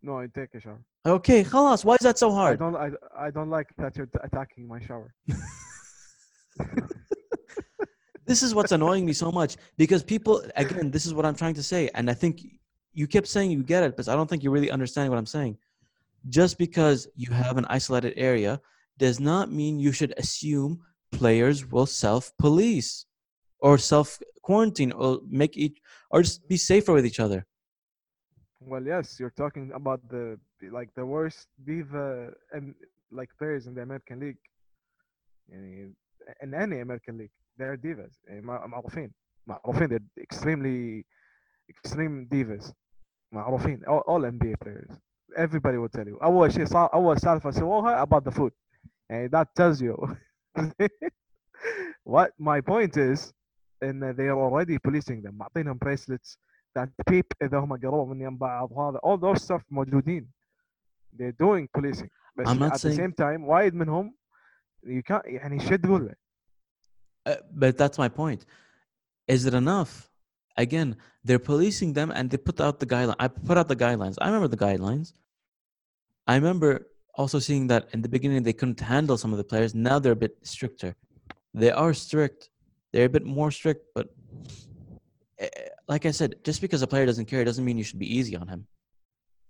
No, I take a shower. Okay, خلاص. Why is that so I hard? don't. I, I don't like that you're attacking my shower. this is what's annoying me so much because people again this is what i'm trying to say and i think you kept saying you get it but i don't think you really understand what i'm saying. Just because you have an isolated area does not mean you should assume players will self police or self quarantine or make each or just be safer with each other. Well yes you're talking about the like the worst diva and like players in the american league. In any american league they're divas. يعني مع- معروفين معروفين they're extremely extreme divas معروفين all, all NBA players. Everybody will tell you. أول شيء صار أول سالفة سووها about the food. يعني that tells you. what my point is ان they are already policing them معطينهم bracelets that peep اذا هم قربوا من يم بعض هذا all those stuff موجودين they're doing policing بس I'm not at the saying- same time وايد منهم you can't يعني شو تقول له uh, but that's my point. Is it enough? Again, they're policing them and they put out the guideline. I put out the guidelines. I remember the guidelines. I remember also seeing that in the beginning they couldn't handle some of the players. Now they're a bit stricter. They are strict. They're a bit more strict, but eh, like I said, just because a player doesn't care doesn't mean you should be easy on him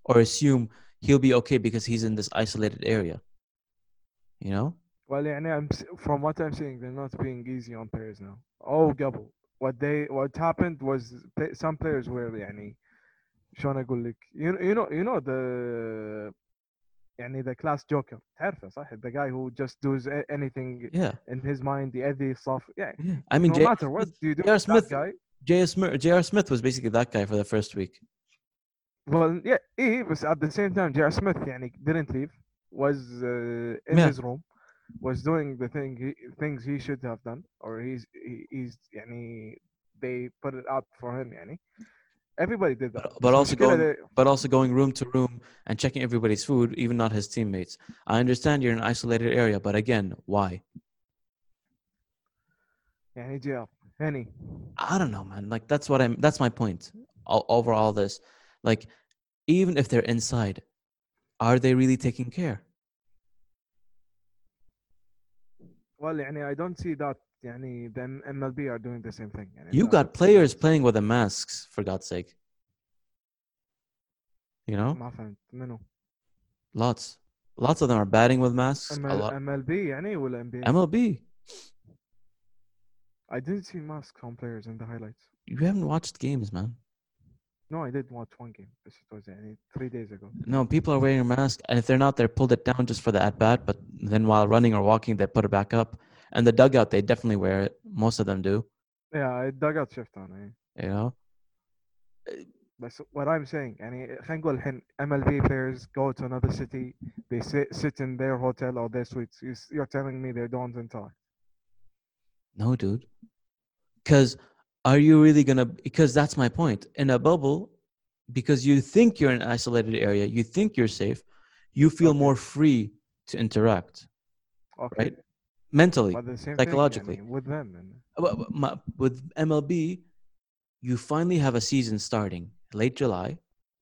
or assume he'll be okay because he's in this isolated area. You know? well يعني I'm, s- from what I'm seeing they're not being easy on players now oh قبل what they what happened was play, some players were يعني شلون اقول لك you, know- you know you know the يعني the class joker تعرفه صح the guy who just does a- anything Yeah. in his mind يأذي صف yeah Yeah. I mean, no J- matter what you do J.R. with Smith- that guy J.R. Smith, J.R. Smith was basically that guy for the first week. well yeah إيه بس at the same time J.R. Smith يعني didn't leave was uh, in Yeah. his room was doing the thing he, things he should have done or he's he, he's any they put it up for him Any, everybody did that. But, but also going but also going room to room and checking everybody's food even not his teammates. I understand you're in an isolated area but again why? Any jail. Any. I don't know man. Like that's what i'm that's my point all, over all this. Like even if they're inside are they really taking care? well يعني I don't see that يعني the MLB are doing the same thing يعني You that- got players playing with the masks, for God's sake. You know, ما فهمت منو lots, lots of them are batting with masks. A ML, lot. MLB يعني ولا NBA MLB. I didn't see masks on players in the highlights You haven't watched games, man. no I did watch one game بس it was يعني three days ago No, people are wearing a mask, and if they're not, they pulled it down just for the at bat. But then while running or walking, they put it back up. And the dugout, they definitely wear it. Most of them do. yeah الدقات شفت انا إيه. You know. بس what I'm saying يعني خلينا نقول الحين MLB players go to another city they sit, sit in their hotel or their suites You s- you're telling me they don't interact No, dude. Because are you really going to because that's my point in a bubble because you think you're in an isolated area you think you're safe you feel okay. more free to interact okay. right mentally psychologically thing, I mean, with them and... Uh, with mlb you finally have a season starting late july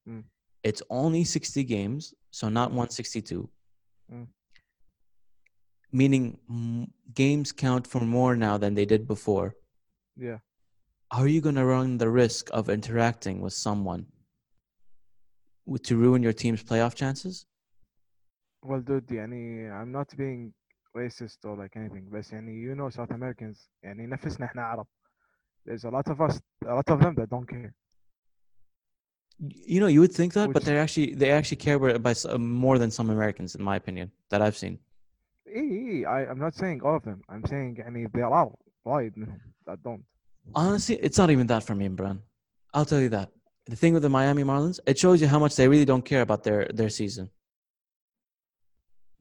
mm. it's only 60 games so not mm. 162 mm. meaning games count for more now than they did before yeah Are you going to run the risk of interacting with someone w- to ruin your team's playoff chances? well dude يعني I'm not being racist or like anything بس يعني you know South Americans يعني نفسنا احنا عرب there's a lot of us a lot of them that don't care Y- You know, you would think that, but Which- they actually they actually care about it by s- uh, more than some Americans, in my opinion, that I've seen. إيه إيه I, I'm not saying all of them I'm saying يعني there are وايد منهم that don't Honestly, it's not even that for me, Bran. I'll tell you that. The thing with the Miami Marlins, it shows you how much they really don't care about their their season.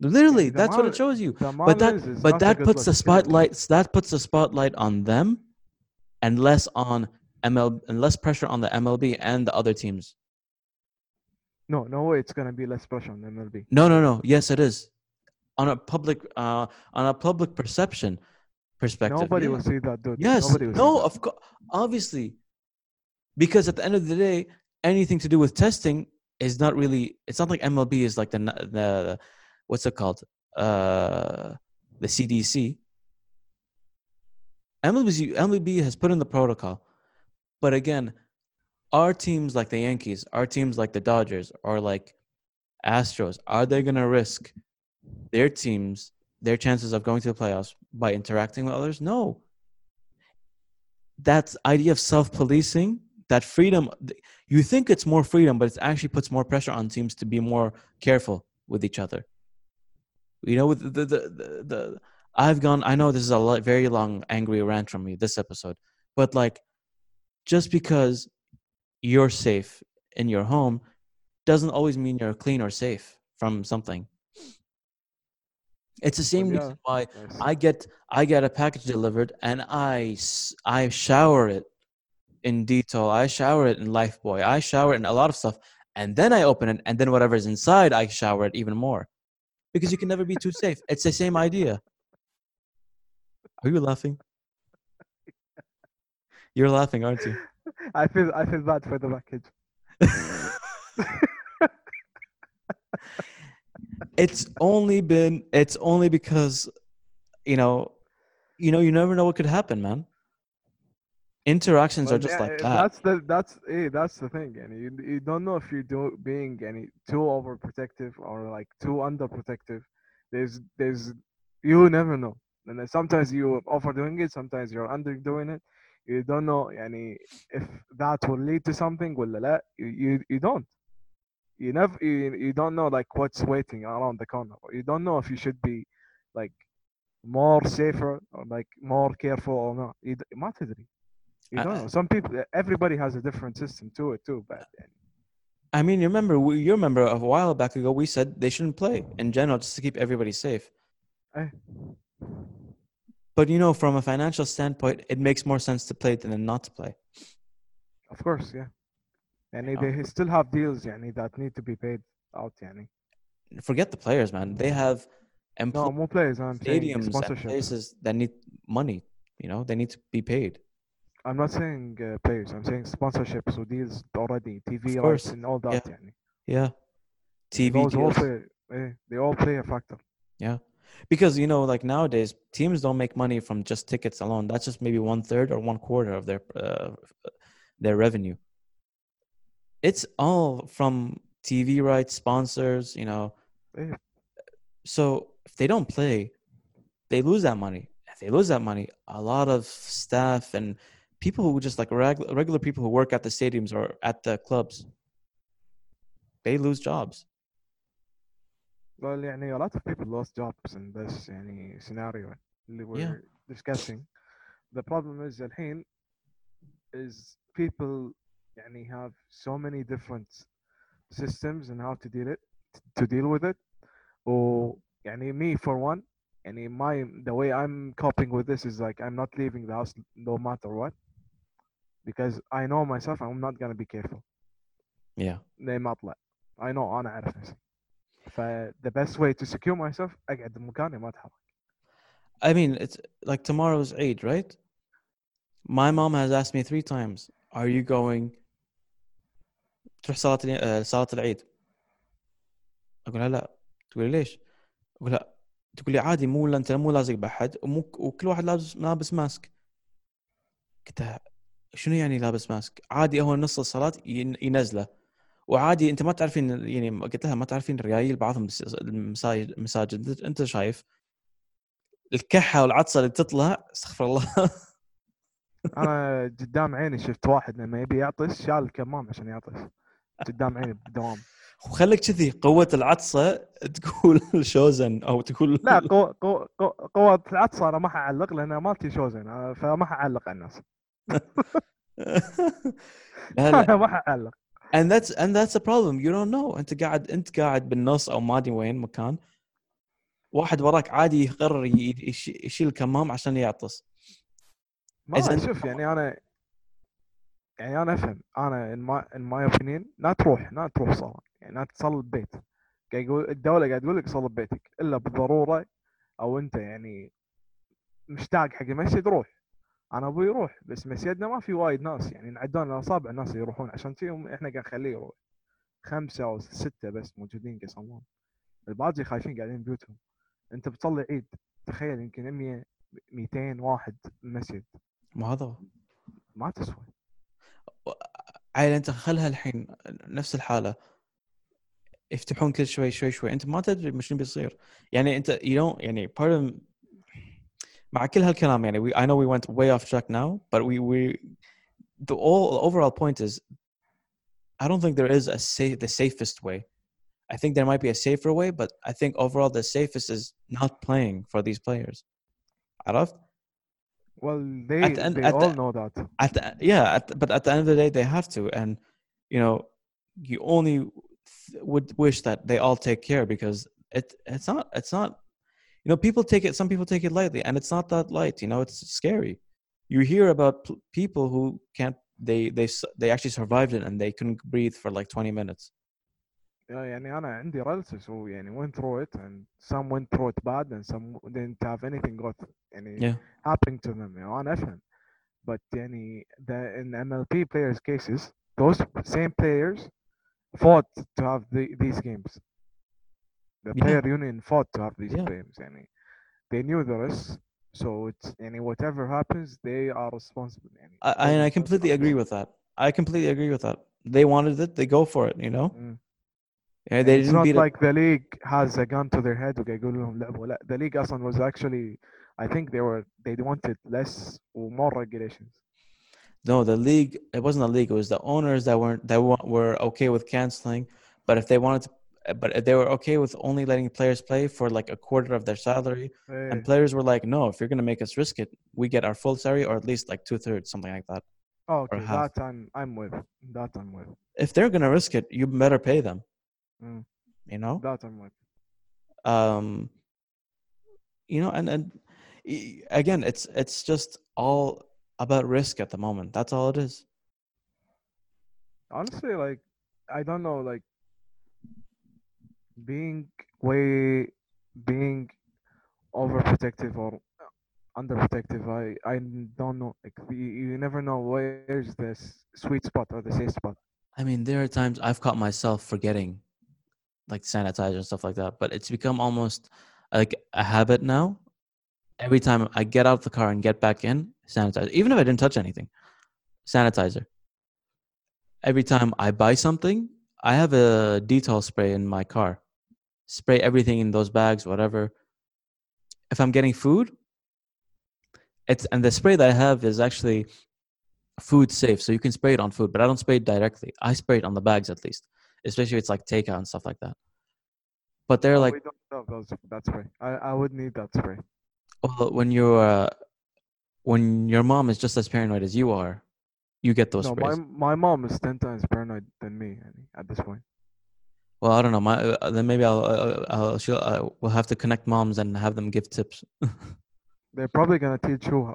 Literally, the that's what it shows you. But that but that puts the spotlight that puts the spotlight on them and less on ML and less pressure on the MLB and the other teams. No, no way it's gonna be less pressure on MLB. No, no, no. Yes, it is. On a public uh on a public perception perspective. Nobody yeah. will see that, dude. Yes. Will No, of course. Obviously. Because at the end of the day, anything to do with testing is not really. It's not like MLB is like the the what's it called? Uh, the CDC. MLB MLB has put in the protocol, but again, our teams like the Yankees, our teams like the Dodgers, or like Astros, are they going to risk their teams, their chances of going to the playoffs by interacting with others? No. That idea of self-policing, that freedom, you think it's more freedom, but it actually puts more pressure on teams to be more careful with each other. You know, with the the the, the I've gone. I know this is a very long angry rant from me this episode, but like, just because you're safe in your home doesn't always mean you're clean or safe from something. It's the same oh, yeah, reason why Nice. I get I get a package delivered and I I shower it in Dettol, I shower it in Lifebuoy, I shower it in a lot of stuff, and then I open it, and then whatever's inside, I shower it even more, because you can never be too safe. It's the same idea. Are you laughing? You're laughing, aren't you? I feel I feel bad for the package. it's only been it's only because you know you know you never know what could happen man. Interactions but are just yeah, like that. that's the that's hey, that's the thing and you, you don't know if you're do, being any too overprotective or like too underprotective. There's there's you never know and sometimes you overdoing it sometimes you're underdoing it. You don't know any if that will lead to something well you, you you don't You never you, you don't know like what's waiting around the corner. You don't know if you should be like more safer or like more careful or not. You, d- ما تدري. You I- don't know. Some people, everybody has a different system to it too. But i mean you remember we, you remember a while back ago we said they shouldn't play in general just to keep everybody safe Eh. but you know from a financial standpoint it makes more sense to play than not to play of course, yeah. And they still have deals, yani, that need to be paid out, yani. forget the players man they have No, more players. I'm stadiums and places that need money you know they need to be paid I'm not saying uh, players. I'm saying sponsorships or deals already, TV rights and all that, yani. yeah tv Those all play, eh, they all play a factor. Yeah. Because you know, like nowadays, teams don't make money from just tickets alone. That's just maybe one third or one quarter of their uh, their revenue It's all from TV rights, sponsors. You know, Eh, so if they don't play, they lose that money. If they lose that money, a lot of staff and people who just like reg- regular people who work at the stadiums or at the clubs, they lose jobs. well, yani, a lot of people lost jobs in this yani, scenario اللي we're Yeah. discussing. The problem is الحين is people يعني have so many different systems and how to deal it to deal with it or يعني me for one يعني my the way I'm coping with this is like I'm not leaving the house no matter what because I know myself I'm not gonna be careful Yeah. لين ما اطلع I know انا عارف نفسي ف the best way to secure myself اقعد بمكاني ما اتحرك I mean, it's like tomorrow's Eid, right? My mom has asked me three times, "Are you going تروح صلاة الع- آه، صلاة العيد؟ أقول لها لا، تقول لي ليش؟ أقول لها تقول لي عادي مو لا أنت مو لازق بأحد ومو وكل واحد لابس لابس ماسك. قلت لها شنو يعني لابس ماسك؟ عادي هو نص الصلاة ين- ينزله وعادي أنت ما تعرفين يعني قلت لها ما تعرفين ريايل بعضهم المساجد أنت شايف الكحة والعطسة اللي تطلع استغفر الله أنا قدام عيني شفت واحد لما يبي يعطس شال الكمام عشان يعطس قدام عيني بالدوام. وخليك كذي قوة العطسة تقول شوزن أو تقول لا قوة قوة قوة- قوة العطس أنا ما حعلق لأن مالتي شوزن أنا- فما حعلق على الناس. أنا ما حعلق and that's and that's a problem. You don't know. أنت قاعد أنت قاعد بالنص أو ما أدري وين مكان. واحد وراك عادي يقرر يشيل الكمام عشان يعطس. ما شوف يعني أنا يعني أنا أفهم أنا in my opinion لا تروح لا تروح صلاة يعني لا تصلي ببيت قاعد يقول الدولة قاعد تقول لك صلي ببيتك إلا بالضرورة أو أنت يعني مشتاق حق المسجد روح. أنا أبوي يروح بس مسجدنا ما في وايد ناس يعني نعدون على اصابع الناس يروحون عشان فيهم إحنا قاعد نخليه يروح. خمسة أو ستة بس موجودين كاس عمان الباقي خايفين قاعدين بيوتهم أنت بتصلي عيد تخيل يمكن 100 200 واحد المسجد ما هذا؟ ما تسوى. عيل انت خلها الحين نفس الحاله يفتحون كل شوي شوي شوي انت ما تدري شنو بيصير يعني انت you don't يعني part of مع كل هالكلام يعني we, I know we went way off track now but we we the all overall point is I don't think there is a safe the safest way I think there might be a safer way but I think overall the safest is not playing for these players عرفت well they the end- they all the- know that. at the, yeah at but at the end of the day they have to and you know you only th- would wish that they all take care because it it's not it's not you know people take it some people take it lightly and it's not that light you know it's scary. You hear about p- people who can't they they they actually survived it and they couldn't breathe for like 20 minutes you know, يعني أنا عندي relatives who يعني went through it and some went through it bad and some didn't have anything got يعني yeah. happening to them. You أنا أفهم. But يعني the, in MLB players cases, those same players fought to have the, these games. The yeah. player union fought to have these yeah. games. يعني they knew the risks. So it's any whatever happens, they are responsible. يعني. I, and I completely agree with that. I completely agree with that. They wanted it, they go for it, you know? Mm. yeah, they it's didn't not beat it like the league has a gun to their head وقاعد يقول لهم لعبوا لا the league اصلا was actually I think they were they wanted less or more regulations No, the league. It wasn't the league. It was the owners that weren't that wa- were okay with canceling. But if they wanted to, but if they were okay with only letting players play for like a quarter of their salary, Eh, and players were like, "No, if you're gonna make us risk it, we get our full salary or at least like two thirds, something like that." oh, okay half. that I'm I'm with that I'm with If they're gonna risk it, you better pay them. Mm. You know. that I'm with Um. You know, and and again, it's it's just all about risk at the moment. That's all it is. honestly like I don't know like being way being overprotective or underprotective I I don't know like you, you never know where's the sweet spot or the safe spot I mean, there are times I've caught myself forgetting like sanitizer and stuff like that, but it's become almost like a habit now. Every time I get out of the car and get back in, sanitizer, even if I didn't touch anything, sanitizer. Every time I buy something, I have a detail spray in my car. Spray everything in those bags, whatever. If I'm getting food, it's and the spray that I have is actually food safe, so you can spray it on food, but I don't spray it directly. I spray it on the bags at least, especially if it's like takeout and stuff like that. But they're no, like, we don't sell those that spray. I, I would need that spray. Well, when you're uh, when your mom is just as paranoid as you are, you get those no, sprays. My, my mom is ten times paranoid than me at this point. Well, I don't know. My uh, uh then maybe I'll, uh, uh I'll uh, she'll uh, we'll have to connect moms and have them give tips. They're probably gonna teach you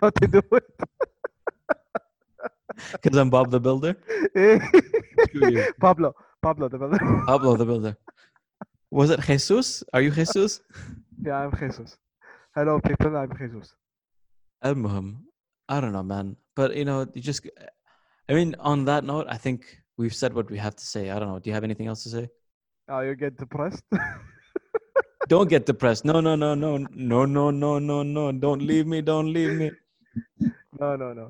how to do it. Because I'm Bob the Builder. Pablo, Pablo the Builder. Pablo the Builder. Was it Jesus? Are you Jesus? yeah, I'm Jesus. Hello, people. I'm Jesus. Al-Muhim. I don't know, man. But, you know, you just, I mean, on that note, I think we've said what we have to say. I don't know. Do you have anything else to say? Oh, you get depressed? don't get depressed. No, no, no, no, no, no, no, no, no. Don't leave me. Don't leave me. No, no, no.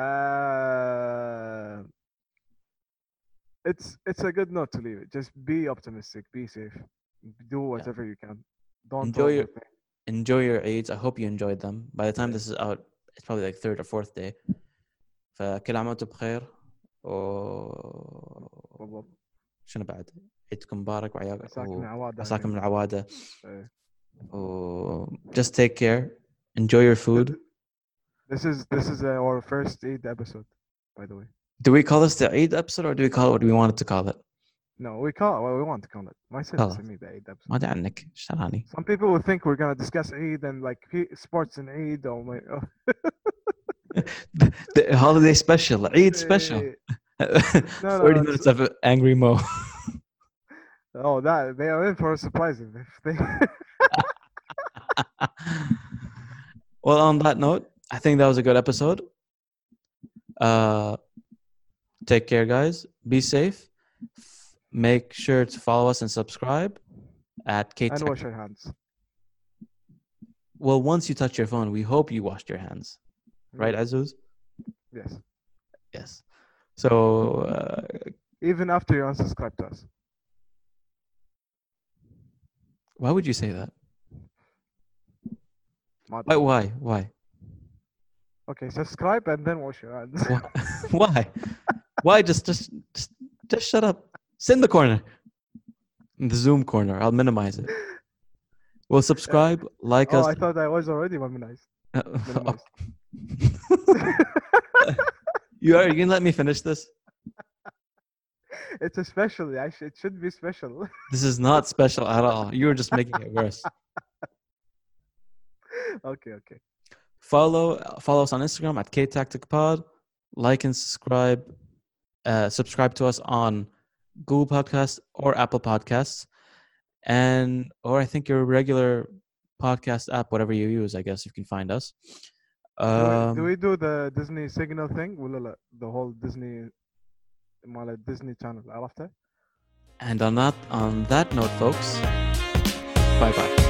Uh it's it's a good note to leave it. Just be optimistic, be safe, do whatever yeah. you can. Don't enjoy your enjoy your Eids. I hope you enjoyed them. By the time this is out, it's probably like third or fourth day. فكل عام وانتم بخير و شنو بعد؟ عيدكم مبارك وعياكم عساكم من العواده و just take care enjoy your food this is this is uh, our first Eid episode by the way Do we call this the Eid episode or do we call it what we wanted to call it? No, we call well, we want to call it. Myself, خلاص. me the Eid episode. ما ادري عنك ايش تراني Some people will think we're gonna discuss Eid and like he- sports in Eid or my. Oh, the holiday special Eid special eh, 30 no, minutes of angry Mo Oh, that they are in for a surprise if they. well on that note I think that was a good episode uh take care guys be safe make sure to follow us and subscribe at K and wash your hands. Well, once you touch your phone, we hope you washed your hands, right, Azuz? Yes. Yes. So, uh, Even after you unsubscribe to us. why would you say that? Why? Why? Why? Okay, subscribe and then wash your hands. Why? why? Just, just, just, just shut up. Sit in the corner, in the Zoom corner. I'll minimize it. Well, subscribe, like us. oh, us. I thought I was already minimized. Uh, minimized. Oh. you are. You can let me finish this. it's a special. I it should be special. This is not special at all. You're just making it worse. okay, okay. Follow follow us on Instagram at KTacticPod. Like and subscribe. Uh, subscribe to us on Google Podcasts or Apple Podcasts, and or I think your regular podcast app, whatever you use. I guess you can find us. Do we- Um, do we do the Disney signal thing? ولا لا? The whole Disney مال Disney channel عرفته؟ and on that on that note, folks, bye bye.